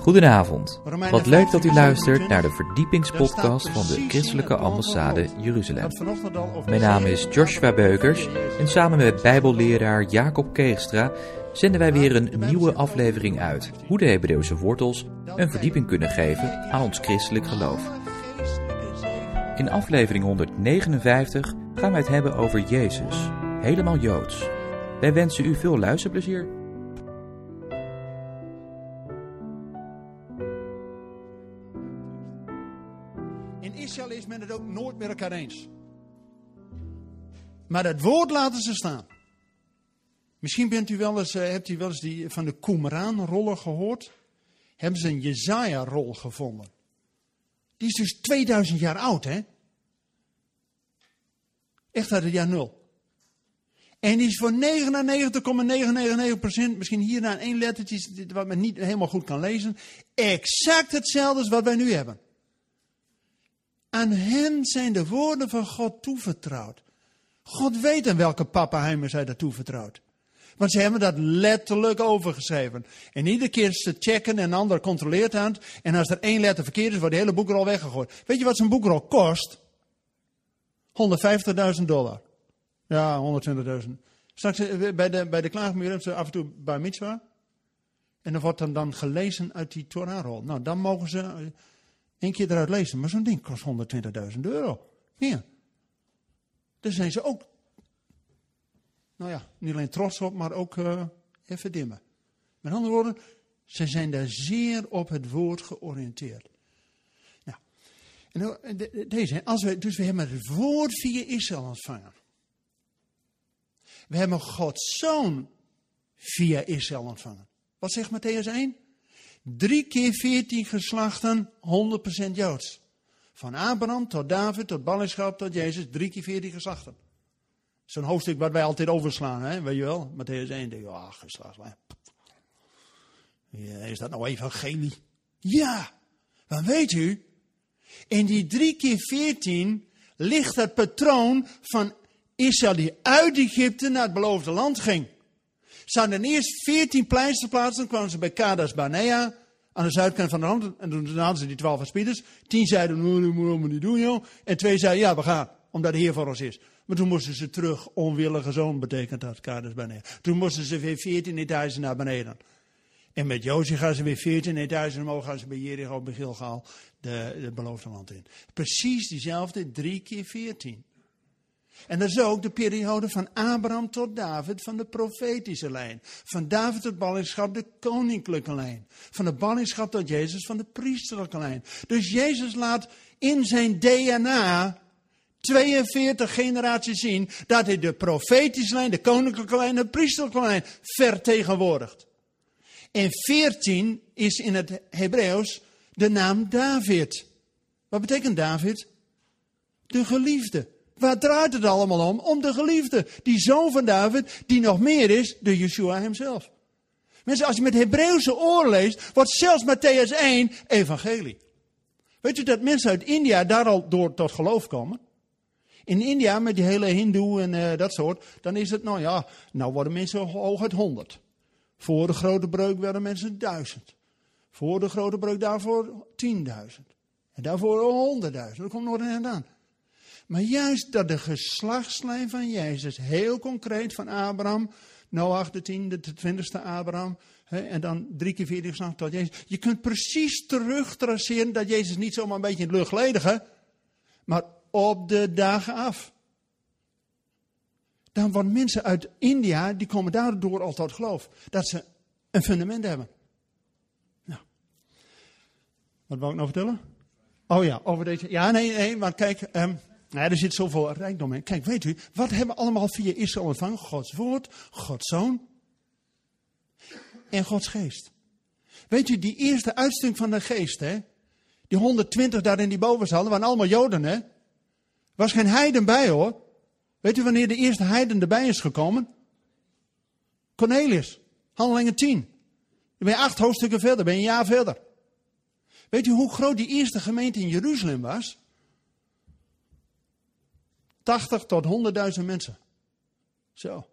Goedenavond. Wat leuk dat u 15, luistert 27. naar de verdiepingspodcast van de Christelijke Ambassade. Jeruzalem. Mijn naam is Joshua Beukers en samen met Bijbelleraar Jacob Keegstra zenden wij weer een nieuwe aflevering uit. Hoe de Hebreeuwse wortels een verdieping kunnen geven aan ons christelijk geloof. In aflevering 159 gaan wij het hebben over Jezus, helemaal Joods. Wij wensen u veel luisterplezier. Met elkaar eens. Maar het woord laten ze staan. Misschien bent u wel eens, eh, hebt u wel eens die, van de Qumran-rollen gehoord. Hebben ze een Jezaja-rol gevonden. Die is dus 2000 jaar oud, hè? Echt uit het jaar nul. En die is voor 99,999%, misschien hierna één lettertje wat men niet helemaal goed kan lezen, exact hetzelfde als wat wij nu hebben. Aan hen zijn de woorden van God toevertrouwd. God weet aan welke pappenheimer zij dat toevertrouwt. Want ze hebben dat letterlijk overgeschreven. En iedere keer ze checken en een ander controleert aan. En als er één letter verkeerd is, wordt de hele boekrol weggegooid. Weet je wat zo'n boekrol kost? 150.000 dollar. Ja, 120.000. Straks eh, bij de, bij de klaagmuur hebben ze af en toe bij mitzwa. En dan wordt dan, dan gelezen uit die Torahrol. Nou, dan mogen ze eh, één keer eruit lezen. Maar zo'n ding kost 120.000 euro. Meer. Daar zijn ze ook, nou ja, niet alleen trots op, maar ook eh, even dimmen. Met andere woorden, ze zijn daar zeer op het woord georiënteerd. Nou, en de- deze, als we, dus we hebben het woord via Israël ontvangen. We hebben Gods zoon via Israël ontvangen. Wat zegt Matthäus 1? Drie keer veertien geslachten, 100% Joods. Van Abraham tot David, tot ballingschap, tot Jezus, drie keer veertien geslachten. Zo'n hoofdstuk wat wij altijd overslaan, hè? weet je wel? Matthäus 1, denk je, ah. Ja, is dat nou evangelie? Ja, maar weet u, in die drie keer veertien ligt het patroon van Israël die uit Egypte naar het beloofde land ging. Ze hadden eerst veertien pleisterplaatsen, dan kwamen ze bij Kadas Barnea, aan de zuidkant van de land. En toen hadden ze die twaalf verspieders. Tien zeiden, nou, dat moeten we niet doen, joh. En twee zeiden, ja, we gaan, omdat de Heer voor ons is. Maar toen moesten ze terug, onwillige zoon betekent dat, Kadas. Toen moesten ze weer veertien etages naar beneden. En met Jozef gaan ze weer 14 etages omhoog, gaan ze bij Jericho, bij Gilgal, de, de beloofde land in. Precies diezelfde, drie keer 14. En dat is ook de periode van Abraham tot David, van de profetische lijn. Van David tot ballingschap, de koninklijke lijn. Van de ballingschap tot Jezus, van de priesterlijke lijn. Dus Jezus laat in zijn DNA 42 generaties zien dat hij de profetische lijn, de koninklijke lijn, de priesterlijke lijn vertegenwoordigt. En 14 is in het Hebreeuws de naam David. Wat betekent David? De geliefde. Waar draait het allemaal om? Om de geliefde. Die zoon van David, die nog meer is, de Yeshua hemzelf. Mensen, als je met Hebreeuwse oren leest, wordt zelfs Matthäus 1 evangelie. Weet u dat mensen uit India daar al door tot geloof komen? In India, met die hele hindoe en eh, dat soort, dan is het, nou ja, nou worden mensen hooguit honderd. Voor de grote breuk werden mensen duizend. Voor de grote breuk daarvoor tienduizend. En daarvoor honderdduizend. Dat komt nog een aan. Maar juist dat de geslachtslijn van Jezus, heel concreet van Abraham, Noach de tiende, de twintigste Abraham, hè, en dan drie keer veertig geslacht tot Jezus. Je kunt precies terugtraceren dat Jezus niet zomaar een beetje in het luchtledige, maar op de dagen af. Dan worden mensen uit India, die komen daardoor al tot geloof. Dat ze een fundament hebben. Nou. Wat wou ik nou vertellen? Oh ja, over deze. Ja, nee, nee, maar kijk, ehm, nou er zit zoveel rijkdom in. Kijk, weet u, wat hebben we allemaal via Israël ontvangen? Gods woord, Gods zoon en Gods geest. Weet u, die eerste uitsting van de geest, hè? Die 120 daar in die bovenzaal, waren allemaal Joden, hè? Was geen heiden bij, hoor. Weet u wanneer de eerste heiden erbij is gekomen? Cornelius, handelingen 10. Dan ben je acht hoofdstukken verder, ben je een jaar verder. Weet u hoe groot die eerste gemeente in Jeruzalem was? 80 tot 100.000 mensen. Zo.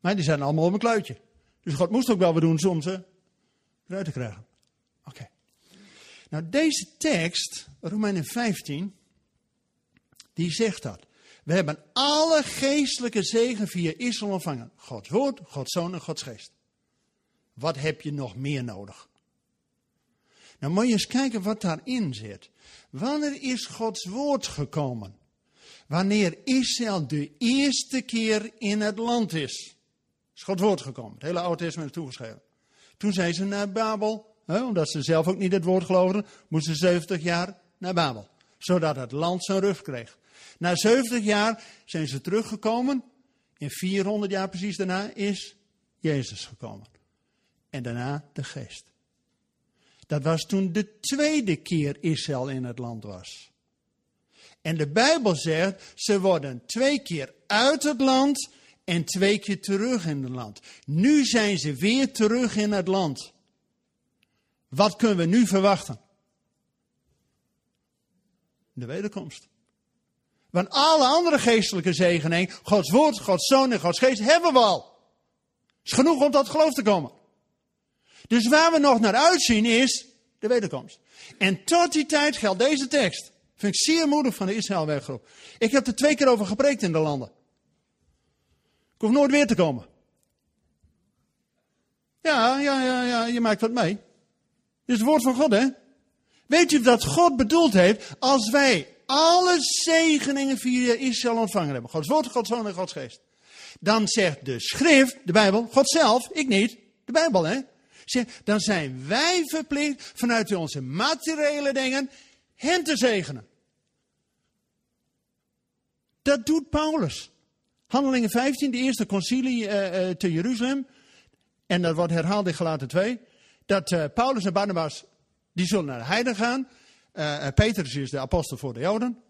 Maar die zijn allemaal op een kluitje. Dus God moest ook wel wat doen soms. Hè? eruit te krijgen. Oké. Nou, deze tekst, Romeinen 15, die zegt dat. We hebben alle geestelijke zegen via Israël ontvangen. Gods woord, Gods zoon en Gods geest. Wat heb je nog meer nodig? Nou moet je eens kijken wat daarin zit. Wanneer is Gods woord gekomen? Wanneer Israël de eerste keer in het land is. Is Gods woord gekomen. Het hele Oude Testament toegeschreven. Toen zijn ze naar Babel. Hè, omdat ze zelf ook niet het woord geloofden. Moesten ze 70 jaar naar Babel. Zodat het land zijn rug kreeg. Na 70 jaar zijn ze teruggekomen. En 400 jaar precies daarna is Jezus gekomen. En daarna de geest. Dat was toen de tweede keer Israël in het land was. En de Bijbel zegt, ze worden twee keer uit het land en twee keer terug in het land. Nu zijn ze weer terug in het land. Wat kunnen we nu verwachten? De wederkomst. Want alle andere geestelijke zegeningen, Gods woord, Gods zoon en Gods geest, hebben we al. Het is genoeg om tot geloof te komen. Dus waar we nog naar uitzien is de wederkomst. En tot die tijd geldt deze tekst. Vind ik zeer moedig van de Israëlwerkgroep. Ik heb er twee keer over gepreekt in de landen. Ik hoef nooit weer te komen. Ja, ja, ja, ja, je maakt wat mee. Dit is het woord van God, hè? Weet je dat God bedoeld heeft als wij alle zegeningen via Israël ontvangen hebben? Gods woord, Gods zoon en Gods geest. Dan zegt de schrift, de Bijbel, God zelf, ik niet, de Bijbel, hè? dan zijn wij verplicht vanuit onze materiële dingen hen te zegenen. Dat doet Paulus. Handelingen 15, de eerste concilie uh, te Jeruzalem. En dat wordt herhaald in Galaten 2. Dat uh, Paulus en Barnabas, die zullen naar de heiden gaan. Petrus is de apostel voor de Joden.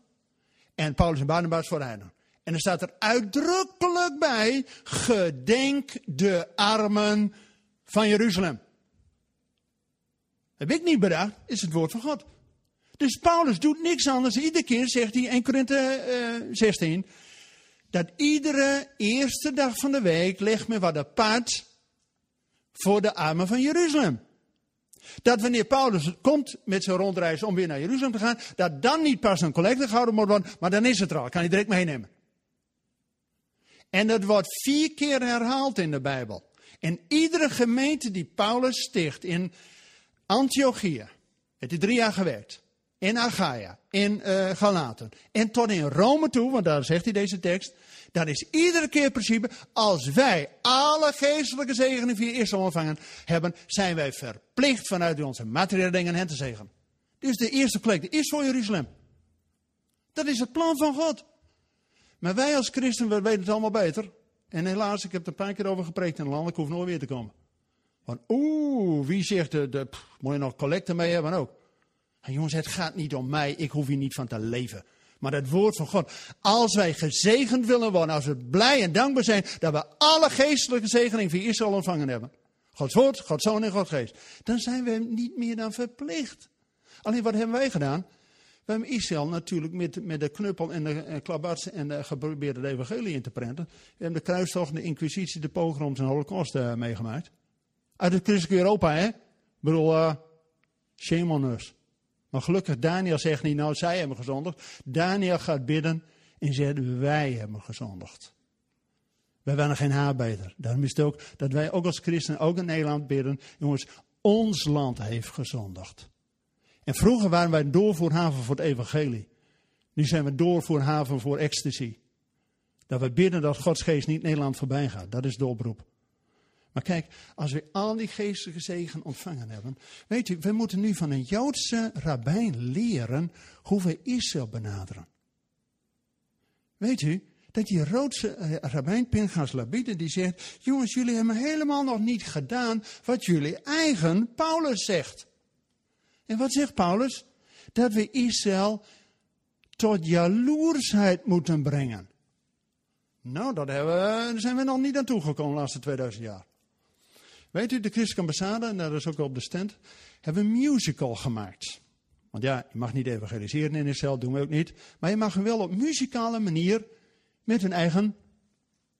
En Paulus en Barnabas voor de heiden. En er staat er uitdrukkelijk bij, gedenk de armen van Jeruzalem. Heb ik niet bedacht, is het woord van God. Dus Paulus doet niks anders. Iedere keer zegt hij in Korinthe uh, 16. Dat iedere eerste dag van de week legt men wat apart voor de armen van Jeruzalem. Dat wanneer Paulus komt met zijn rondreis om weer naar Jeruzalem te gaan, dat dan niet pas een collecte gehouden moet worden, maar dan is het er al. Kan hij direct meenemen. En dat wordt vier keer herhaald in de Bijbel. En iedere gemeente die Paulus sticht in Antiochia, heeft hij drie jaar gewerkt in Achaia, in uh, Galaten. En tot in Rome toe, want daar zegt hij deze tekst. Dat is iedere keer principe, als wij alle geestelijke zegenen via Israël ontvangen hebben, zijn wij verplicht vanuit onze materiële dingen hen te zegenen. Dus de eerste collecte is voor Jeruzalem. Dat is het plan van God. Maar wij als christen, we weten het allemaal beter. En helaas, ik heb er een paar keer over gepreekt in het land, ik hoef nooit weer te komen. Want oeh, wie zegt, de, de, moet je nog collecte mee hebben ook. En jongens, het gaat niet om mij, ik hoef hier niet van te leven. Maar het woord van God. Als wij gezegend willen worden, als we blij en dankbaar zijn dat we alle geestelijke zegeningen via Israël ontvangen hebben. Gods woord, Gods zoon en Gods geest. Dan zijn we niet meer dan verplicht. Alleen wat hebben wij gedaan? We hebben Israël natuurlijk met, met de knuppel en de klabats en de geprobeerde de evangelie in te prenten. We hebben de kruistocht, de inquisitie, de pogroms en de holocaust uh, meegemaakt. Uit het christelijk Europa, hè? Ik bedoel, uh, shame on us. Maar gelukkig, Daniel zegt niet, nou, zij hebben gezondigd. Daniel gaat bidden en zegt, wij hebben gezondigd. Wij waren geen haar beter. Daarom is het ook dat wij ook als christenen, ook in Nederland bidden. Jongens, ons land heeft gezondigd. En vroeger waren wij doorvoerhaven voor het evangelie. Nu zijn we doorvoerhaven voor ecstasy. Dat we bidden dat Gods geest niet Nederland voorbij gaat. Dat is de oproep. Maar kijk, als we al die geestelijke zegen ontvangen hebben. Weet u, we moeten nu van een Joodse rabbijn leren hoe we Israël benaderen. Weet u, dat die Roodse eh, rabbijn Pinchas Labide die zegt, jongens, jullie hebben helemaal nog niet gedaan wat jullie eigen Paulus zegt. En wat zegt Paulus? Dat we Israël tot jaloersheid moeten brengen. Nou, daar zijn we nog niet aan toegekomen de laatste 2000 jaar. Weet u, de Christelijke Ambassade, en dat is ook op de stand, hebben een musical gemaakt. Want ja, je mag niet evangeliseren in Israël, doen we ook niet. Maar je mag wel op muzikale manier met hun eigen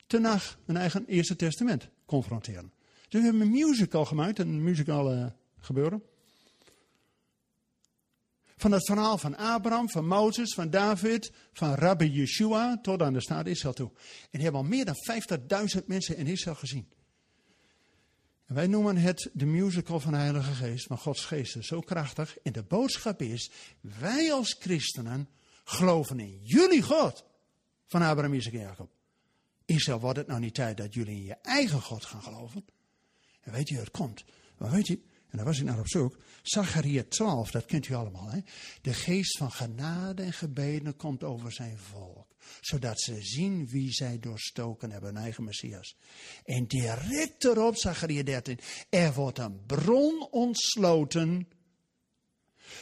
tenag, hun eigen Eerste Testament confronteren. Dus we hebben een musical gemaakt, een muzikale gebeuren. Van het verhaal van Abraham, van Mozes, van David, van Rabbi Yeshua tot aan de staat Israël toe. En die hebben al meer dan 50.000 mensen in Israël gezien. Wij noemen het de musical van de Heilige Geest, maar Gods Geest is zo krachtig. En de boodschap is, wij als christenen geloven in jullie God van Abraham, Isaac en Jacob. Israël, wordt het nou niet tijd dat jullie in je eigen God gaan geloven? En weet je het komt? Maar weet je, en daar was ik naar op zoek. Zachariah 12, dat kent u allemaal. Hè? De geest van genade en gebeden komt over zijn volk. Zodat ze zien wie zij doorstoken hebben, hun eigen Messias. En direct erop, Zachariah 13, er wordt een bron ontsloten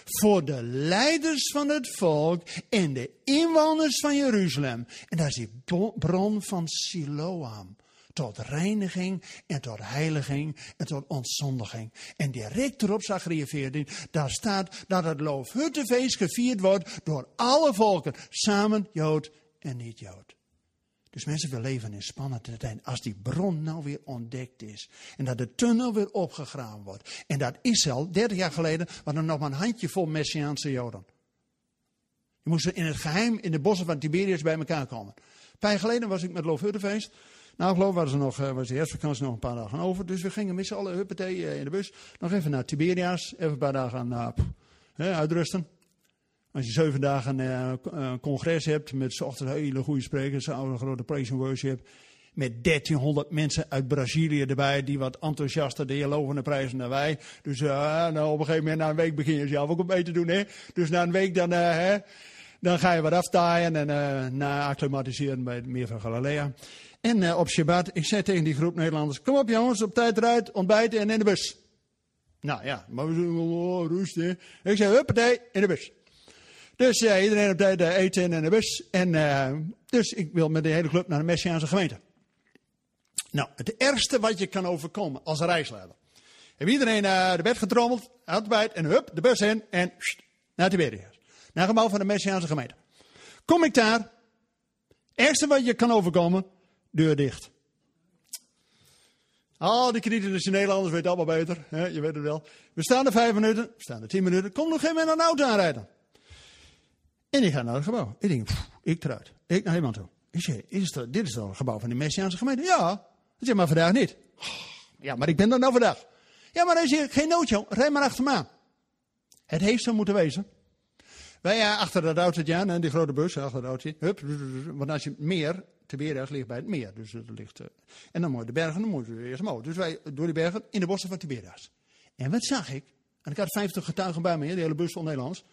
voor de leiders van het volk en de inwoners van Jeruzalem. En dat is die bron van Siloam tot reiniging en tot heiliging en tot ontzondiging. En direct erop, Zachariah 14, daar staat dat het loofhuttenfeest gevierd wordt door alle volken, samen Jood en niet-Jood. Dus mensen, we leven in spannende tijd. Als die bron nou weer ontdekt is. En dat de tunnel weer opgegraven wordt. En dat Israël, 30 jaar geleden, was er nog maar een handjevol Messiaanse Joden. Die moesten in het geheim in de bossen van Tiberias bij elkaar komen. Een paar jaar geleden was ik met Loofhuttenfeest. Nou, geloof waren ze nog, eh, was de herfstvakantie nog een paar dagen over. Dus we gingen met z'n allen, eh, in de bus. Nog even naar Tiberias. Even een paar dagen uh, uitrusten. Als je zeven dagen uh, een congres hebt met ochtends hele goede sprekers, een grote praise and worship. Met 1300 mensen uit Brazilië erbij, die wat enthousiaster de lovende prijzen dan wij. Dus uh, nou, op een gegeven moment, na een week begin je zelf ook een beetje te doen. Hè? Dus na een week dan, hè, dan ga je wat aftaaien en na acclimatiseren bij het meer van Galilea. En op Shabbat, ik zei tegen die groep Nederlanders, kom op jongens, op tijd eruit, ontbijten en in de bus. Nou ja, maar we zullen oh, rusten. Ik zei, huppatee, in de bus. Dus uh, iedereen op tijd eten en de bus. En uh, dus ik wil met de hele club naar de Messiaanse gemeente. Nou, het ergste wat je kan overkomen als reisleider. Heb iedereen naar de bed getrommeld, uitbijt en hup, de bus in en pst, naar Tiberias. Naar gebouw van de Messiaanse gemeente. Kom ik daar, ergste wat je kan overkomen, deur dicht. Al die kritische Nederlanders weten allemaal beter. Hè? Je weet het wel. We staan er vijf minuten, we staan er tien minuten. Kom nog geen met een auto aanrijden. En ik ga naar het gebouw. Ik denk, ik eruit. Ik naar iemand toe. Ik zeg, is het, dit is toch een gebouw van de Messiaanse gemeente? Ja. Zeg, maar vandaag niet. Ja, maar ik ben er nou vandaag. Ja, maar dan is geen noodje. Rij maar achter me aan. Het heeft zo moeten wezen. Wij ja, achter dat autootje aan, die grote bus, achter dat autootje. Hup, want als je meer, Tiberias ligt bij het meer. Dus het ligt, uh, en dan moet de bergen, dan moeten we eerst omhoog. Dus wij door die bergen in de bossen van Tiberias. En wat zag ik? En ik had 50 getuigen bij me, de hele bus van Nederlands.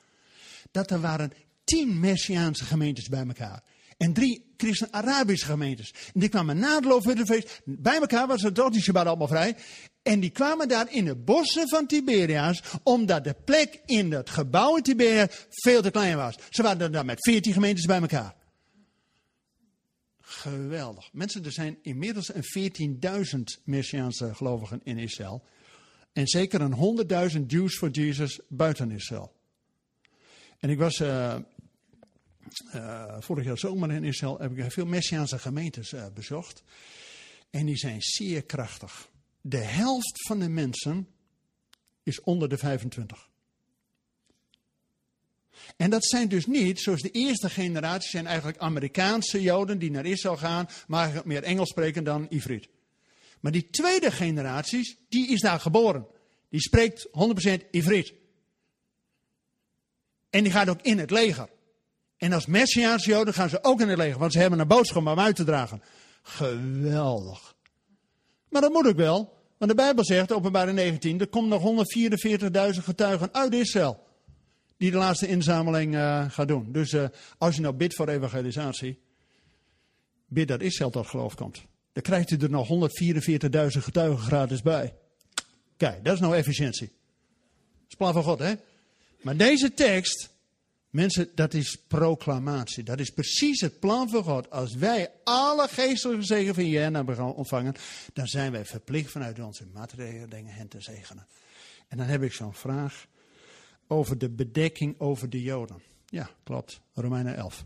Dat er waren tien Messiaanse gemeentes bij elkaar. En drie christen-Arabische gemeentes. En die kwamen na het Loofhuttenfeest bij elkaar, was het toch die allemaal vrij. En die kwamen daar in de bossen van Tiberias, omdat de plek in het gebouw in Tiberias veel te klein was. Ze waren daar met veertien gemeentes bij elkaar. Geweldig. Mensen, er zijn inmiddels een 14.000 Messiaanse gelovigen in Israël. En zeker een 100.000 Jews voor Jezus buiten Israël. En ik was uh, uh, vorig jaar zomer in Israël, heb ik veel Messiaanse gemeentes uh, bezocht. En die zijn zeer krachtig. De helft van de mensen is onder de 25. En dat zijn dus niet, zoals de eerste generatie, zijn eigenlijk Amerikaanse Joden die naar Israël gaan, maar meer Engels spreken dan Ivriet. Maar die tweede generatie, die is daar geboren. Die spreekt 100% Ivriet. En die gaat ook in het leger. En als Messiaanse Joden gaan ze ook in het leger, want ze hebben een boodschap om uit te dragen. Geweldig. Maar dat moet ook wel, want de Bijbel zegt, openbaar 19, er komt nog 144.000 getuigen uit Israël. Die de laatste inzameling uh, gaat doen. Dus uh, als je nou bidt voor evangelisatie, bid dat Israël tot geloof komt. Dan krijgt u er nog 144.000 getuigen gratis bij. Kijk, dat is nou efficiëntie. Dat is plan van God, hè? Maar deze tekst, mensen, dat is proclamatie. Dat is precies het plan van God. Als wij alle geestelijke zegen van Jen hebben ontvangen, dan zijn wij verplicht vanuit onze materiële dingen hen te zegenen. En dan heb ik zo'n vraag over de bedekking over de Joden. Ja, klopt. Romeinen 11.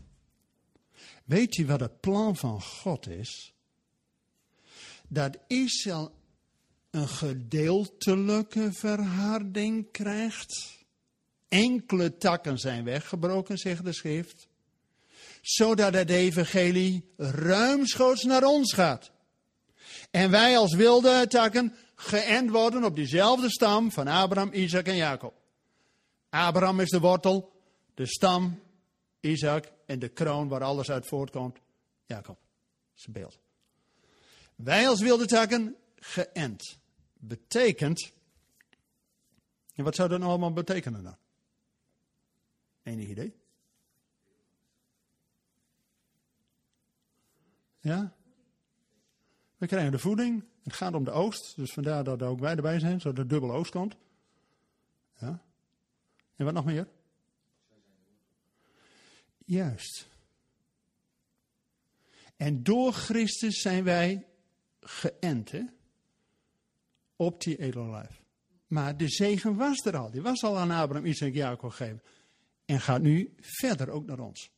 Weet u wat het plan van God is? Dat Israël een gedeeltelijke verharding krijgt. Enkele takken zijn weggebroken, zegt de schrift. Zodat het evangelie ruimschoots naar ons gaat. En wij als wilde takken geënt worden op diezelfde stam van Abraham, Isaac en Jacob. Abraham is de wortel, de stam, Isaac en de kroon waar alles uit voortkomt, Jacob. Dat is een beeld. Wij als wilde takken geënt. Betekent. En wat zou dat allemaal betekenen dan? Enig idee? Ja? We krijgen de voeding. Het gaat om de oogst. Dus vandaar dat ook wij erbij zijn, zodat er dubbele oogst komt. Ja? En wat nog meer? Juist. En door Christus zijn wij geënt op die edellijf. Maar de zegen was er al. Die was al aan Abraham, Isaac en Jacob gegeven. En gaat nu verder ook naar ons.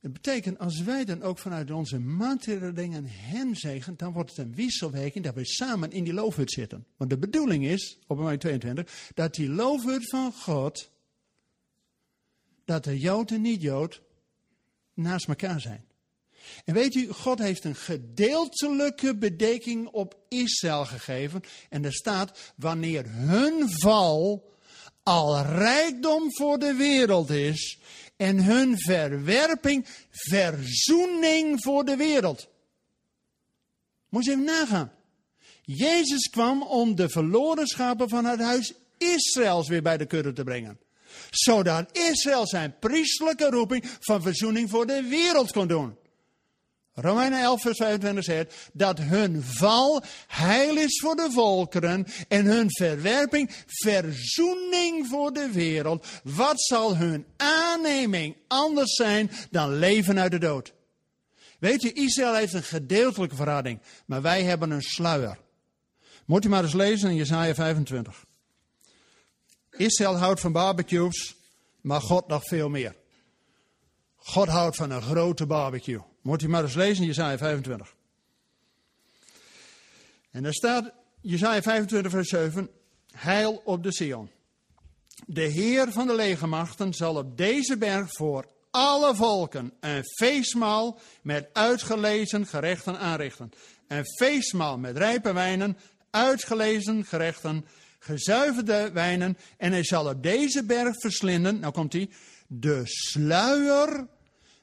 Het betekent, als wij dan ook vanuit onze materiële dingen hem zegen, dan wordt het een wisselwerking dat we samen in die loofhut zitten. Want de bedoeling is, op moment 22, dat die loofhut van God, dat de Jood en niet-Jood naast elkaar zijn. En weet u, God heeft een gedeeltelijke bedekking op Israël gegeven. En er staat, wanneer hun val al rijkdom voor de wereld is en hun verwerping verzoening voor de wereld. Moet je even nagaan. Jezus kwam om de verloren schapen van het huis Israëls weer bij de kudde te brengen. Zodat Israël zijn priestelijke roeping van verzoening voor de wereld kon doen. Romeinen 11, vers 25 zegt dat hun val heil is voor de volkeren en hun verwerping verzoening voor de wereld. Wat zal hun aanneming anders zijn dan leven uit de dood? Weet je, Israël heeft een gedeeltelijke verrading, maar wij hebben een sluier. Moet je maar eens lezen in Jesaja 25. Israël houdt van barbecues, maar God nog veel meer. God houdt van een grote barbecue. Moet u maar eens lezen in Jesaja 25. En daar staat Jesaja 25 vers 7. Heil op de Sion. De Heer van de legermachten zal op deze berg voor alle volken een feestmaal met uitgelezen gerechten aanrichten. Een feestmaal met rijpe wijnen, uitgelezen gerechten, gezuiverde wijnen. En hij zal op deze berg verslinden, nou komt hij, de sluier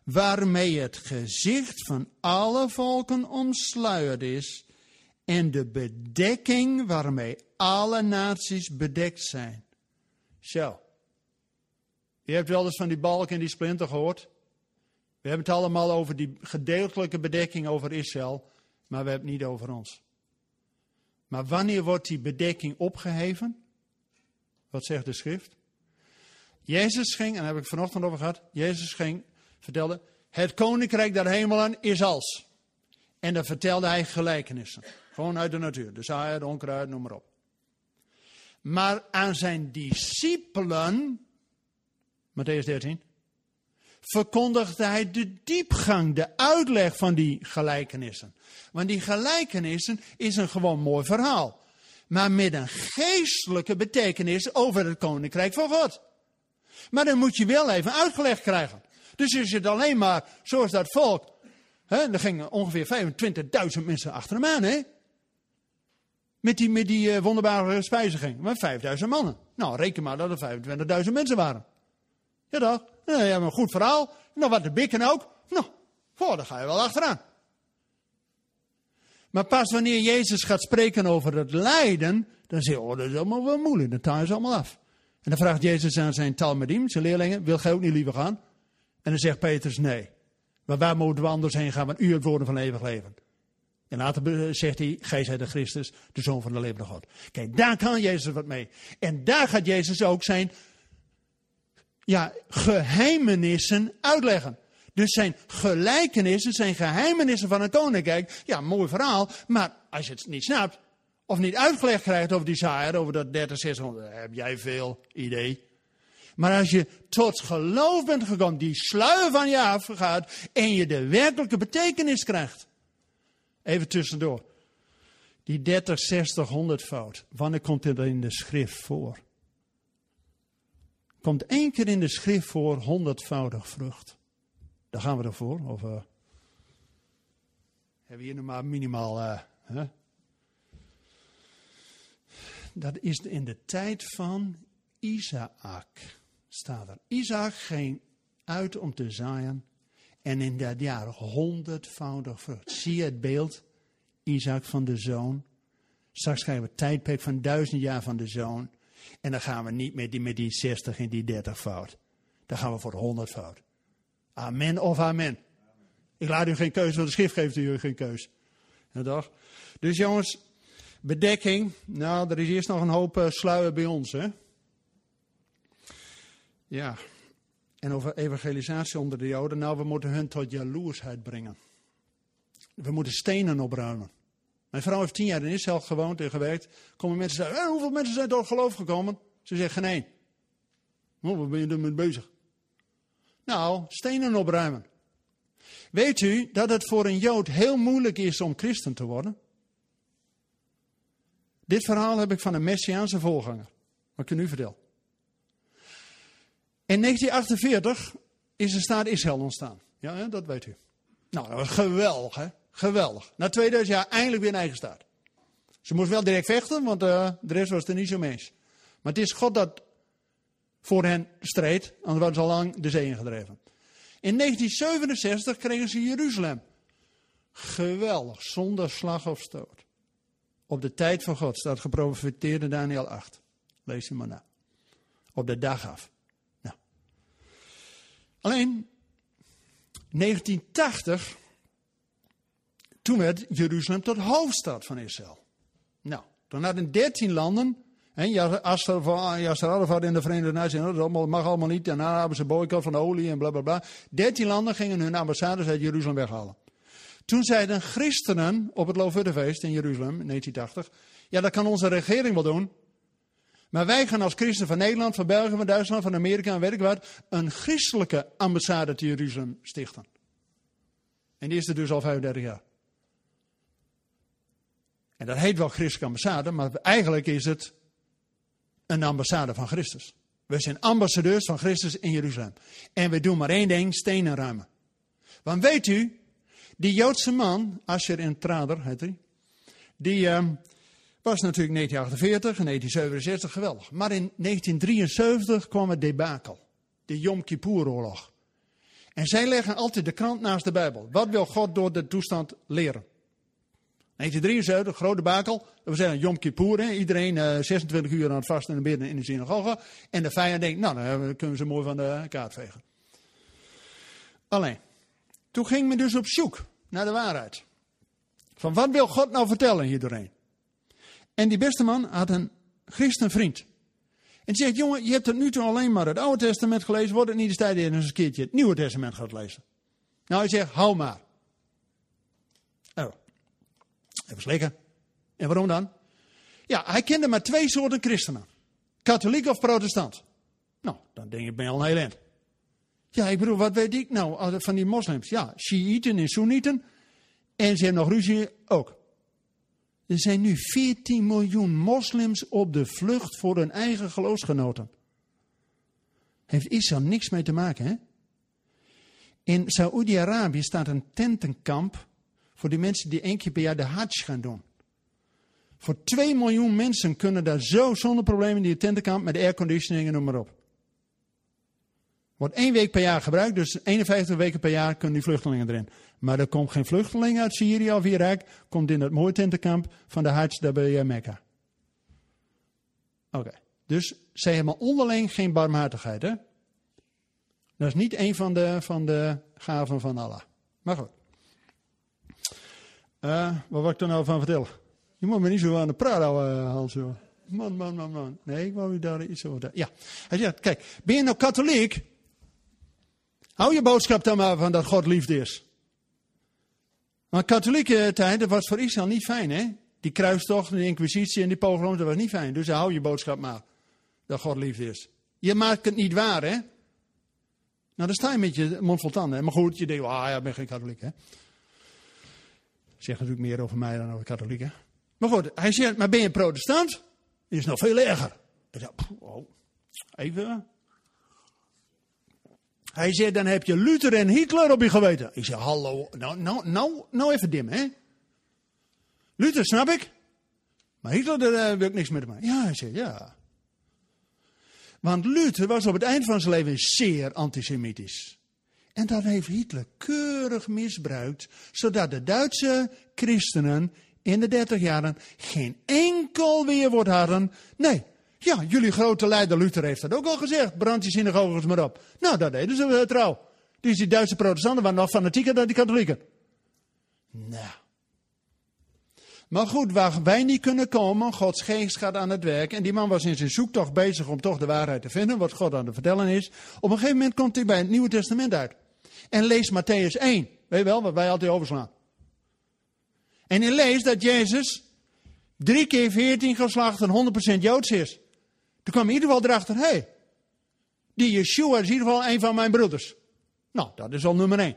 waarmee het gezicht van alle volken omsluierd is en de bedekking waarmee alle naties bedekt zijn. Zo. Je hebt wel eens van die balk en die splinter gehoord. We hebben het allemaal over die gedeeltelijke bedekking over Israël, maar we hebben het niet over ons. Maar wanneer wordt die bedekking opgeheven? Wat zegt de schrift? Jezus ging, en daar heb ik vanochtend over gehad, Jezus ging vertelde, het koninkrijk der hemelen is als. En dan vertelde hij gelijkenissen. Gewoon uit de natuur. De zaaier, de onkruid, noem maar op. Maar aan zijn discipelen, Matthäus 13, verkondigde hij de diepgang, de uitleg van die gelijkenissen. Want die gelijkenissen is een gewoon mooi verhaal. Maar met een geestelijke betekenis over het koninkrijk van God. Maar dan moet je wel even uitgelegd krijgen. Dus is het alleen maar zoals dat volk. Hè, er gingen ongeveer 25.000 mensen achter hem aan, hè? Met die, met die uh, wonderbare spijziging. Maar 5.000 mannen. Nou, reken maar dat er 25.000 mensen waren. Ja, toch? Nou, ja, een goed verhaal. Nou, wat de bikken ook. Nou, voor, daar ga je wel achteraan. Maar pas wanneer Jezus gaat spreken over het lijden, dan zeg je, oh, dat is allemaal wel moeilijk. Dat taal is allemaal af. En dan vraagt Jezus aan zijn talmedim, zijn leerlingen, wil gij ook niet liever gaan? En dan zegt Petrus nee. Maar waar moeten we anders heen gaan? Want u het woorden van eeuwig leven. En later zegt hij, gij zijt de Christus, de Zoon van de levende God. Kijk, daar kan Jezus wat mee. En daar gaat Jezus ook zijn ja, geheimenissen uitleggen. Dus zijn gelijkenissen, zijn geheimenissen van een koninkrijk. Ja, mooi verhaal. Maar als je het niet snapt, of niet uitgelegd krijgt over die zaaier, over dat 30, 600, heb jij veel idee. Maar als je tot geloof bent gekomen, die sluier van je afgaat en je de werkelijke betekenis krijgt. Even tussendoor. Die 30, 60, 100 fout. Wanneer komt dit in de schrift voor? Komt één keer in de schrift voor honderdvoudig vrucht. Daar gaan we ervoor. Of uh, hebben we hier nog maar minimaal. Hè? Dat is in de tijd van Isaac. Staat er. Isaac ging uit om te zaaien. En in dat jaar honderdvoudig vrucht. Zie je het beeld? Isaac van de zoon. Straks krijgen we het tijdperk van duizend jaar van de zoon. En dan gaan we niet met die, met die 60 en die 30 fout. Dan gaan we voor de 100 fout. Amen of amen. Ik laat u geen keuze, want de schrift geeft u geen keus. Ja, toch? Dus jongens, bedekking. Nou, er is eerst nog een hoop uh, sluier bij ons, hè? Ja. En over evangelisatie onder de Joden. Nou, we moeten hun tot jaloersheid brengen. We moeten stenen opruimen. Mijn vrouw heeft tien jaar in Israël gewoond en gewerkt. Komen mensen zeggen, eh, hoeveel mensen zijn tot geloof gekomen? Ze zeggen geen één. Oh, ben je ermee bezig? Nou, stenen opruimen. Weet u dat het voor een Jood heel moeilijk is om christen te worden? Dit verhaal heb ik van een Messiaanse voorganger. Wat ik u nu. In 1948 is de staat Israël ontstaan. Ja, dat weet u. Nou, dat was geweldig, hè? Geweldig. Na 2000 jaar eindelijk weer een eigen staat. Ze moest wel direct vechten, want uh, de rest was er niet zo mee. Maar het is God dat voor hen streed, anders waren ze al lang de zee ingedreven. In 1967 kregen ze Jeruzalem. Geweldig, zonder slag of stoot. Op de tijd van God staat geprofiteerd in Daniel 8. Lees je maar na. Op de dag af. Alleen 1980 toen werd Jeruzalem tot hoofdstad van Israël. Nou, toen hadden dertien landen, en Yasser Arafat in de Verenigde Naties, dat mag allemaal niet, daarna hebben ze boycott van de olie en bla bla bla. Dertien landen gingen hun ambassades uit Jeruzalem weghalen. Toen zeiden christenen op het Loofhuttenfeest in Jeruzalem in 1980, ja dat kan onze regering wel doen, maar wij gaan als christen van Nederland, van België, van Duitsland, van Amerika en weet wat, een christelijke ambassade te Jeruzalem stichten. En die is er dus al 35 jaar. En dat heet wel christelijke ambassade, maar eigenlijk is het een ambassade van Christus. We zijn ambassadeurs van Christus in Jeruzalem. En we doen maar één ding, stenen ruimen. Want weet u, die Joodse man, Asher in Trader heet hij, die uh, was natuurlijk 1948 en 1967 geweldig. Maar in 1973 kwam het debakel, de Yom Kippur-oorlog. En zij leggen altijd de krant naast de Bijbel. Wat wil God door de toestand leren? 1973, grote bakel. We zijn Yom Kippur, iedereen uh, eh, 26 uur aan het vasten en bidden in de synagoge. En de vijand denkt, nou, dan kunnen ze mooi van de kaart vegen. Alleen, toen ging men dus op zoek naar de waarheid. Van wat wil God nou vertellen hier doorheen? En die beste man had een christenvriend. En die zegt, jongen, je hebt tot nu toe alleen maar het Oude Testament gelezen. Wordt het niet eens tijd dat je eens een keertje het Nieuwe Testament gaat lezen? Nou, hij zegt, hou maar. Oh. Even slikken. En waarom dan? Ja, hij kende maar twee soorten christenen. Katholiek of protestant. Nou, dan denk ik, ben je al een heel eind. Ja, ik bedoel, wat weet ik nou van die moslims? Ja, Shiiten en Soenieten. En ze hebben nog ruzie ook. Er zijn nu 14 miljoen moslims op de vlucht voor hun eigen geloofsgenoten. Heeft Israël niks mee te maken, hè? In Saoedi-Arabië staat een tentenkamp voor die mensen die één keer per jaar de Hajj gaan doen. Voor 2 miljoen mensen kunnen daar zo zonder problemen in die tentenkamp met airconditioning en noem maar op. Wordt één week per jaar gebruikt, dus 51 weken per jaar kunnen die vluchtelingen erin. Maar er komt geen vluchteling uit Syrië of Irak, komt in het mooie tentenkamp van de Hajj daar bij Mekka. Oké, dus zij hebben onderling geen barmhartigheid, hè? Dat is niet een van de, van de gaven van Allah. Maar goed. Uh, wat wil ik er nou van vertellen? Je moet me niet zo aan de praat houden, Hans. Man, man, man, man. Nee, ik wou u daar iets over. Ja. Hij zegt, kijk, ben je nou katholiek? Hou je boodschap dan maar van dat God liefde is. Maar katholieke tijd, dat was voor Israël niet fijn, hè? Die kruistocht, die inquisitie en die pogroms, dat was niet fijn. Dus hou je boodschap maar dat God liefde is. Je maakt het niet waar, hè? Nou, dan sta je met je mond vol tanden. Maar goed, je denkt, ah ja, ik ben geen katholiek, hè? Zegt natuurlijk meer over mij dan over katholieken. Maar goed, hij zegt, maar ben je protestant? Is nog veel erger. Ik zei, oh, even. Hij zegt, dan heb je Luther en Hitler op je geweten. Ik zeg, hallo, nou, nou, nou, nou even dim, hè. Luther snap ik. Maar Hitler, daar wil ik niks met hem Ja, hij zegt, ja. Want Luther was op het eind van zijn leven zeer antisemitisch. En dat heeft Hitler keurig misbruikt, zodat de Duitse christenen in de dertig jaren geen enkel weerwoord hadden. Nee, ja, jullie grote leider Luther heeft dat ook al gezegd. Brand je synagoges maar op. Nou, dat deden ze uh, trouw. Dus die Duitse protestanten waren nog fanatieker dan die katholieken. Nou. Maar goed, waar wij niet kunnen komen, Gods geest gaat aan het werk. En die man was in zijn zoektocht bezig om toch de waarheid te vinden, wat God aan het vertellen is. Op een gegeven moment komt hij bij het Nieuwe Testament uit. En leest Matthäus 1. Weet je wel, wat wij altijd overslaan. En hij leest dat Jezus drie keer veertien geslachten 100% Joods is. Toen kwam in ieder geval erachter, hé, hey, die Yeshua is in ieder geval een van mijn broeders. Nou, dat is al nummer één.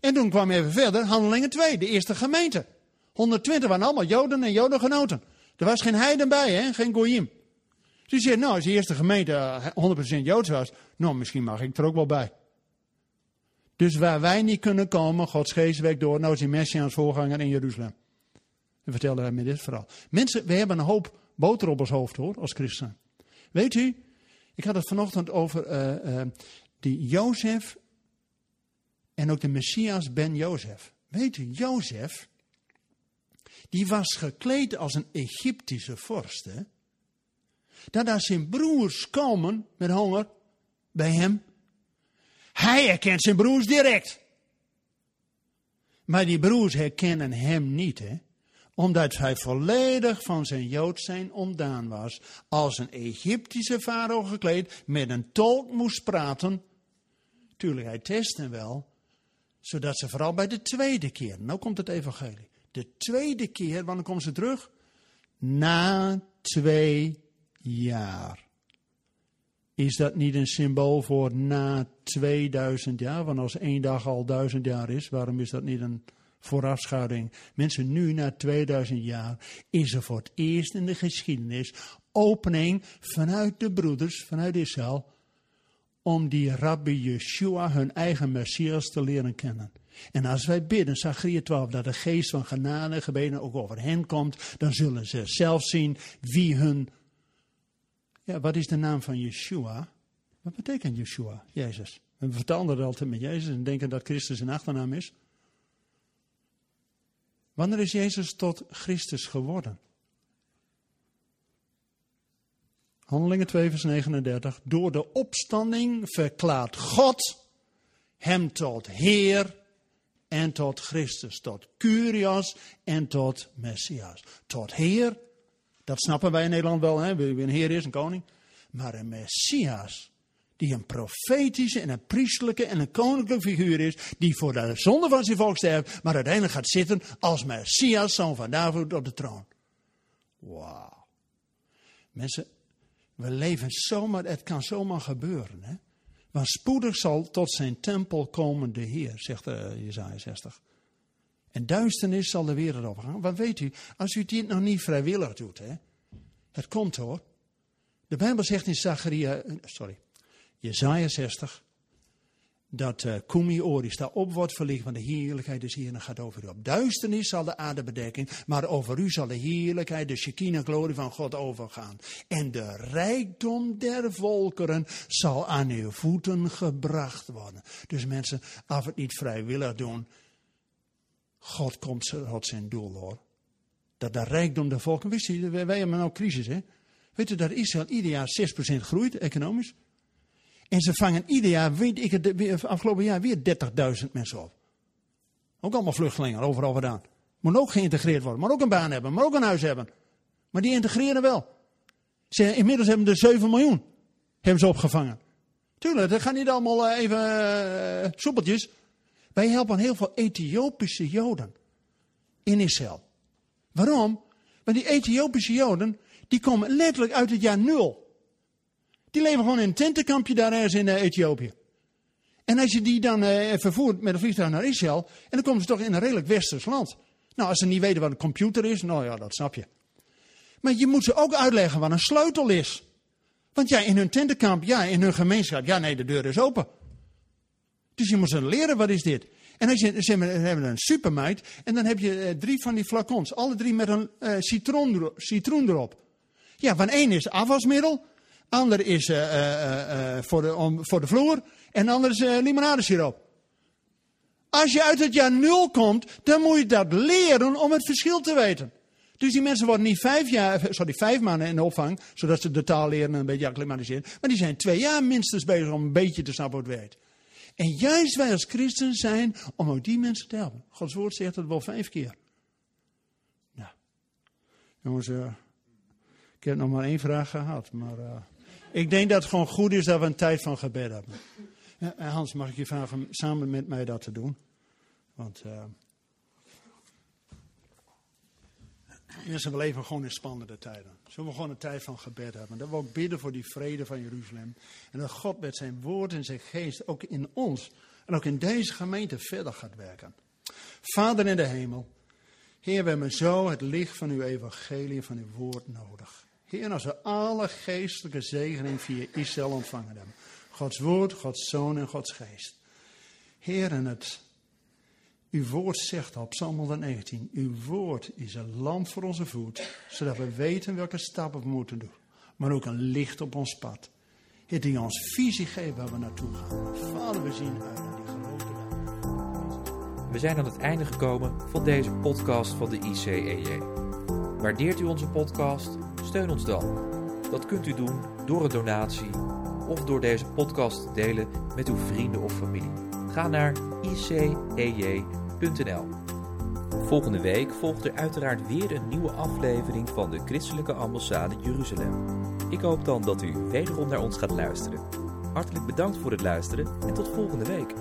En toen kwam even verder, handelingen 2, de eerste gemeente. 120 waren allemaal Joden en Jodengenoten. Er was geen heiden bij, hè? geen goyim. Dus zei, nou, als de eerste gemeente 100% Joods was, nou, misschien mag ik er ook wel bij. Dus waar wij niet kunnen komen, Gods geest werkt door, nou is die Messiaans voorganger in Jeruzalem. En vertelde hij me dit verhaal. Mensen, we hebben een hoop boter op ons hoofd hoor, als christen. Weet u, ik had het vanochtend over uh, uh, die Jozef en ook de Messias ben Jozef. Weet u, Jozef, die was gekleed als een Egyptische vorst. Hè? Dat als zijn broers komen met honger bij hem, hij herkent zijn broers direct. Maar die broers herkennen hem niet, hè? Omdat hij volledig van zijn Jood zijn ontdaan was. Als een Egyptische farao gekleed, met een tolk moest praten. Tuurlijk, hij testte wel, zodat ze vooral bij de tweede keer, nou komt het evangelie. De tweede keer, wanneer komen ze terug? Na twee jaar. Is dat niet een symbool voor na 2000 jaar? Want als één dag al duizend jaar is, waarom is dat niet een voorafschuiving? Mensen, nu na 2000 jaar is er voor het eerst in de geschiedenis opening vanuit de broeders, vanuit Israël, om die Rabbi Yeshua, hun eigen Messias, te leren kennen. En als wij bidden, Zachariah 12, dat de geest van genade gebeden ook over hen komt, dan zullen ze zelf zien wie hun ja, wat is de naam van Yeshua? Wat betekent Yeshua, Jezus? We vertalen het altijd met Jezus en denken dat Christus een achternaam is. Wanneer is Jezus tot Christus geworden? Handelingen 2, vers 39. Door de opstanding verklaart God hem tot Heer en tot Christus, tot Curios en tot Messias. Tot Heer dat snappen wij in Nederland wel, hè? wie een heer is, een koning. Maar een Messias, die een profetische en een priestelijke en een koninklijke figuur is, die voor de zonde van zijn volk sterft, maar uiteindelijk gaat zitten als Messias, zoon van David, op de troon. Wauw. Mensen, we leven zomaar, het kan zomaar gebeuren. Hè? Want spoedig zal tot zijn tempel komen de Heer, zegt uh, Jezaja 60. En duisternis zal de wereld overgaan. Wat weet u, als u dit nog niet vrijwillig doet, hè? het komt hoor. De Bijbel zegt in Zacharia, eh, sorry, Jezaja 60, dat uh, Kumi Oris daar op wordt verlicht, van de heerlijkheid des Heeren gaat over u op. Duisternis zal de aarde bedekken, maar over u zal de heerlijkheid, de Shekinah glorie van God overgaan. En de rijkdom der volkeren zal aan uw voeten gebracht worden. Dus mensen, af het niet vrijwillig doen, God komt tot zijn doel hoor. Dat de rijkdom der volken, wist je, wij hebben nou crisis hè. Weet je dat Israël ieder jaar 6% groeit, economisch? En ze vangen ieder jaar, weet ik het, afgelopen jaar weer 30.000 mensen op. Ook allemaal vluchtelingen, overal vandaan. Moet ook geïntegreerd worden, maar ook een baan hebben, maar ook een huis hebben. Maar die integreren wel. Ze, inmiddels hebben er 7 miljoen hebben ze opgevangen. Tuurlijk, dat gaat niet allemaal eh, even uh, soepeltjes. Wij helpen heel veel Ethiopische Joden in Israël. Waarom? Want die Ethiopische Joden, die komen letterlijk uit het jaar nul. Die leven gewoon in een tentenkampje daar ergens in uh, Ethiopië. En als je die dan uh, vervoert met een vliegtuig naar Israël, en dan komen ze toch in een redelijk westers land. Nou, als ze niet weten wat een computer is, nou ja, dat snap je. Maar je moet ze ook uitleggen wat een sleutel is. Want ja, in hun tentenkamp, ja, in hun gemeenschap, ja, nee, de deur is open. Dus je moet ze leren, wat is dit? En als je, ze hebben een supermeid en dan heb je eh, drie van die flacons, alle drie met een citroen, citroen erop. Ja, van één is afwasmiddel, ander is uh, uh, voor, de, om, voor de vloer en ander is limonadesiroop. Als je uit het jaar nul komt, dan moet je dat leren om het verschil te weten. Dus die mensen worden niet vijf, jaar, sorry, vijf maanden in de opvang, zodat ze de taal leren en een beetje acclimatiseren. Maar die zijn twee jaar minstens bezig om een beetje te snappen het werkt. En juist wij als christen zijn om ook die mensen te helpen. Gods woord zegt het wel vijf keer. Nou, jongens, ik heb nog maar één vraag gehad. Maar ik denk dat het gewoon goed is dat we een tijd van gebed hebben. Hans, mag ik je vragen samen met mij dat te doen? Want uh, mensen, we leven gewoon in spannende tijden. Zullen we gewoon een tijd van gebed hebben. Dat we ook bidden voor die vrede van Jeruzalem. En dat God met zijn woord en zijn geest ook in ons en ook in deze gemeente verder gaat werken. Vader in de hemel. Heer, we hebben zo het licht van uw evangelie, van uw woord nodig. Heer, als we alle geestelijke zegening via Israël ontvangen hebben. Gods woord, Gods zoon en Gods geest. Heer, en het uw woord zegt op Psalm 119, uw woord is een lamp voor onze voet, zodat we weten welke stappen we moeten doen. Maar ook een licht op ons pad. Het die ons visie geeft waar we naartoe gaan. Vader, we zien uit naar die dag. We zijn aan het einde gekomen van deze podcast van de ICEJ. Waardeert u onze podcast? Steun ons dan. Dat kunt u doen door een donatie of door deze podcast te delen met uw vrienden of familie. Ga naar ICEJ.nl Volgende week volgt er uiteraard weer een nieuwe aflevering van de Christelijke Ambassade Jeruzalem. Ik hoop dan dat u wederom naar ons gaat luisteren. Hartelijk bedankt voor het luisteren en tot volgende week.